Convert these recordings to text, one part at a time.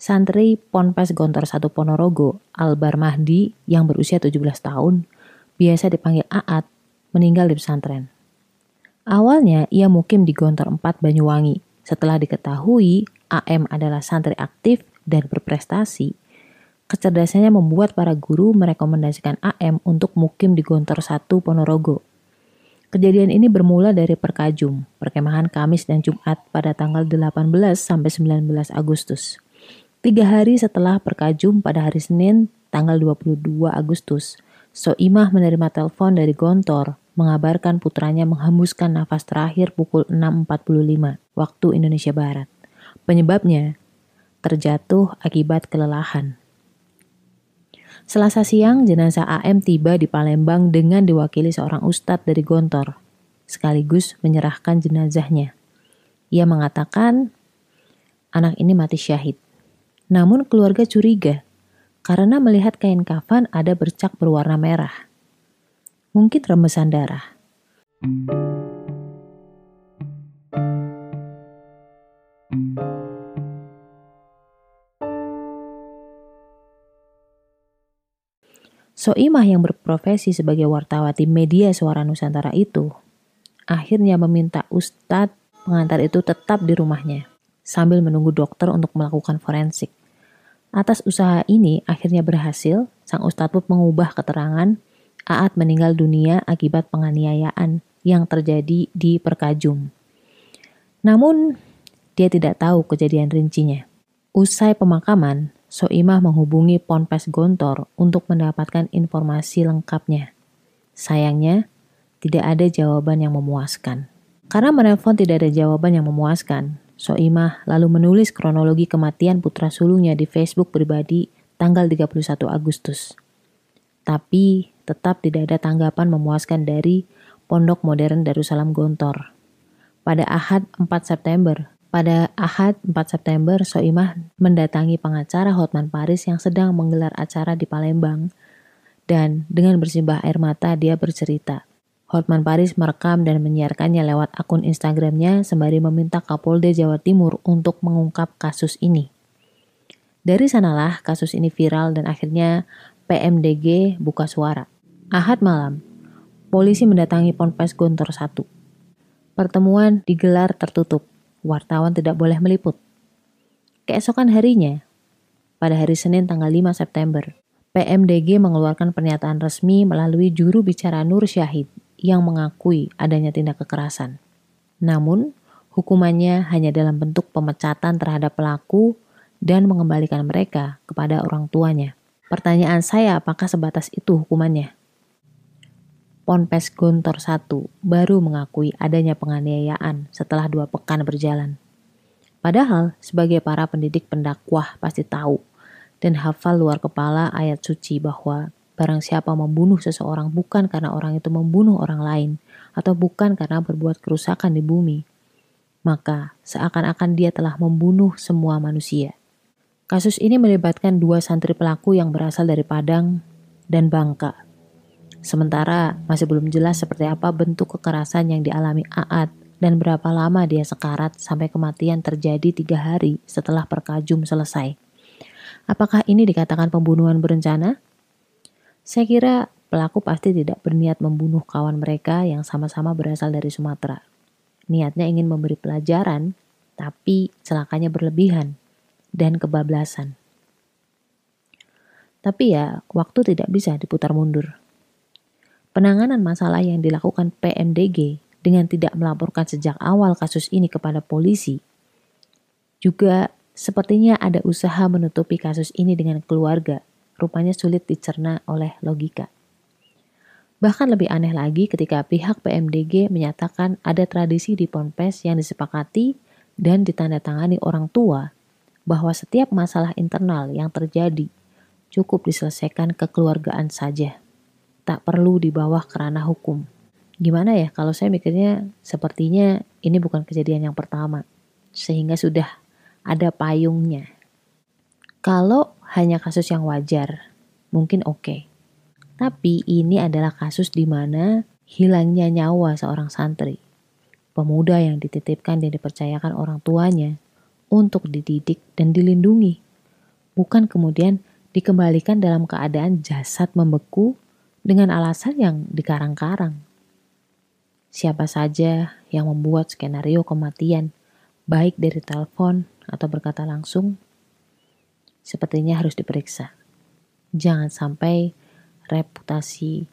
Santri Ponpes Gontor 1 Ponorogo, Albar Mahdi, yang berusia 17 tahun, biasa dipanggil Aat, meninggal di pesantren. Awalnya ia mukim di Gontor 4 Banyuwangi. Setelah diketahui AM adalah santri aktif dan berprestasi, kecerdasannya membuat para guru merekomendasikan AM untuk mukim di Gontor 1 Ponorogo. Kejadian ini bermula dari Perkajum, perkemahan Kamis dan Jumat pada tanggal 18 sampai 19 Agustus. Tiga hari setelah perkajum pada hari Senin, tanggal 22 Agustus, Soimah menerima telepon dari Gontor mengabarkan putranya menghembuskan nafas terakhir pukul 6.45 waktu Indonesia Barat. Penyebabnya terjatuh akibat kelelahan. Selasa siang, jenazah AM tiba di Palembang dengan diwakili seorang ustadz dari Gontor, sekaligus menyerahkan jenazahnya. Ia mengatakan, anak ini mati syahid. Namun keluarga curiga karena melihat kain kafan ada bercak berwarna merah. Mungkin rembesan darah. Soimah yang berprofesi sebagai wartawati media suara Nusantara itu akhirnya meminta Ustadz pengantar itu tetap di rumahnya sambil menunggu dokter untuk melakukan forensik. Atas usaha ini akhirnya berhasil, sang ustadz pun mengubah keterangan Aat meninggal dunia akibat penganiayaan yang terjadi di Perkajum. Namun, dia tidak tahu kejadian rincinya. Usai pemakaman, Soimah menghubungi Ponpes Gontor untuk mendapatkan informasi lengkapnya. Sayangnya, tidak ada jawaban yang memuaskan. Karena menelpon tidak ada jawaban yang memuaskan, Soimah lalu menulis kronologi kematian putra sulungnya di Facebook pribadi tanggal 31 Agustus. Tapi tetap tidak ada tanggapan memuaskan dari Pondok Modern Darussalam Gontor. Pada Ahad 4 September, pada Ahad 4 September, Soimah mendatangi pengacara Hotman Paris yang sedang menggelar acara di Palembang dan dengan bersimbah air mata dia bercerita Hotman Paris merekam dan menyiarkannya lewat akun Instagramnya sembari meminta Kapolda Jawa Timur untuk mengungkap kasus ini. Dari sanalah kasus ini viral dan akhirnya PMDG buka suara. Ahad malam, polisi mendatangi Ponpes Gontor 1. Pertemuan digelar tertutup, wartawan tidak boleh meliput. Keesokan harinya, pada hari Senin tanggal 5 September, PMDG mengeluarkan pernyataan resmi melalui juru bicara Nur Syahid yang mengakui adanya tindak kekerasan. Namun, hukumannya hanya dalam bentuk pemecatan terhadap pelaku dan mengembalikan mereka kepada orang tuanya. Pertanyaan saya apakah sebatas itu hukumannya? Ponpes Gontor 1 baru mengakui adanya penganiayaan setelah dua pekan berjalan. Padahal sebagai para pendidik pendakwah pasti tahu dan hafal luar kepala ayat suci bahwa Barang siapa membunuh seseorang bukan karena orang itu membunuh orang lain atau bukan karena berbuat kerusakan di bumi, maka seakan-akan dia telah membunuh semua manusia. Kasus ini melibatkan dua santri pelaku yang berasal dari Padang dan Bangka. Sementara masih belum jelas seperti apa bentuk kekerasan yang dialami Aat dan berapa lama dia sekarat sampai kematian terjadi tiga hari setelah perkajum selesai. Apakah ini dikatakan pembunuhan berencana? Saya kira pelaku pasti tidak berniat membunuh kawan mereka yang sama-sama berasal dari Sumatera. Niatnya ingin memberi pelajaran, tapi celakanya berlebihan dan kebablasan. Tapi ya, waktu tidak bisa diputar mundur. Penanganan masalah yang dilakukan PMDG dengan tidak melaporkan sejak awal kasus ini kepada polisi juga sepertinya ada usaha menutupi kasus ini dengan keluarga rupanya sulit dicerna oleh logika. Bahkan lebih aneh lagi ketika pihak PMDG menyatakan ada tradisi di Ponpes yang disepakati dan ditandatangani orang tua bahwa setiap masalah internal yang terjadi cukup diselesaikan kekeluargaan saja. Tak perlu di bawah kerana hukum. Gimana ya kalau saya mikirnya sepertinya ini bukan kejadian yang pertama. Sehingga sudah ada payungnya. Kalau hanya kasus yang wajar, mungkin oke. Okay. Tapi ini adalah kasus di mana hilangnya nyawa seorang santri, pemuda yang dititipkan dan dipercayakan orang tuanya untuk dididik dan dilindungi, bukan kemudian dikembalikan dalam keadaan jasad membeku dengan alasan yang dikarang-karang. Siapa saja yang membuat skenario kematian, baik dari telepon atau berkata langsung, sepertinya harus diperiksa. Jangan sampai reputasi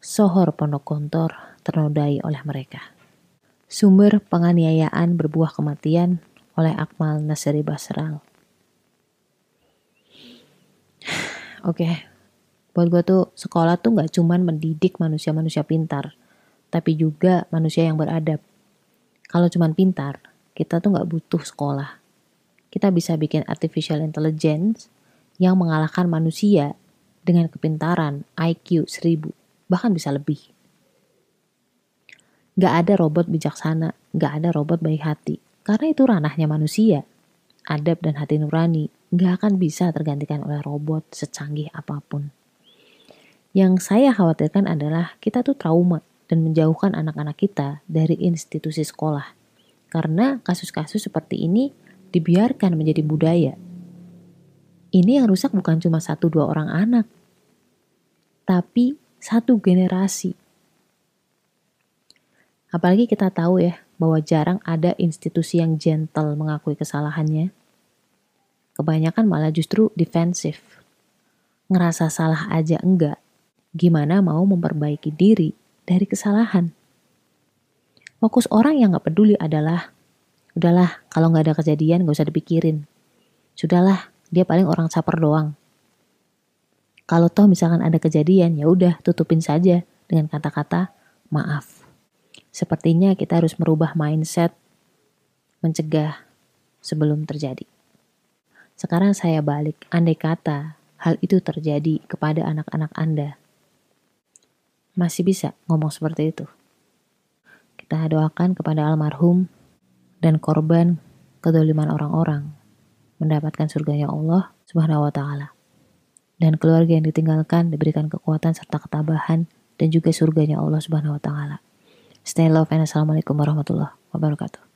sohor pondok kontor ternodai oleh mereka. Sumber penganiayaan berbuah kematian oleh Akmal Nasiri Basral. Oke, okay. buat gue tuh sekolah tuh gak cuman mendidik manusia-manusia pintar, tapi juga manusia yang beradab. Kalau cuman pintar, kita tuh gak butuh sekolah. Kita bisa bikin artificial intelligence yang mengalahkan manusia dengan kepintaran IQ 1000, bahkan bisa lebih. Gak ada robot bijaksana, gak ada robot baik hati. Karena itu ranahnya manusia. Adab dan hati nurani gak akan bisa tergantikan oleh robot secanggih apa pun. Yang saya khawatirkan adalah kita tuh trauma dan menjauhkan anak-anak kita dari institusi sekolah. Karena kasus-kasus seperti ini dibiarkan menjadi budaya. Ini yang rusak bukan cuma satu dua orang anak, tapi satu generasi Apalagi kita tahu ya bahwa jarang ada institusi yang gentle mengakui kesalahannya. Kebanyakan malah justru defensif. Ngerasa salah aja enggak. Gimana mau memperbaiki diri dari kesalahan? Fokus orang yang gak peduli adalah, udahlah kalau gak ada kejadian gak usah dipikirin. Sudahlah, dia paling orang caper doang. Kalau toh misalkan ada kejadian, ya udah tutupin saja dengan kata-kata maaf. Sepertinya kita harus merubah mindset mencegah sebelum terjadi. Sekarang saya balik, andai kata hal itu terjadi kepada anak-anak Anda. Masih bisa ngomong seperti itu. Kita doakan kepada almarhum dan korban kedoliman orang-orang mendapatkan surganya Allah Subhanahu wa taala. Dan keluarga yang ditinggalkan diberikan kekuatan serta ketabahan dan juga surganya Allah Subhanahu wa taala. Stay love and assalamualaikum warahmatullahi wabarakatuh.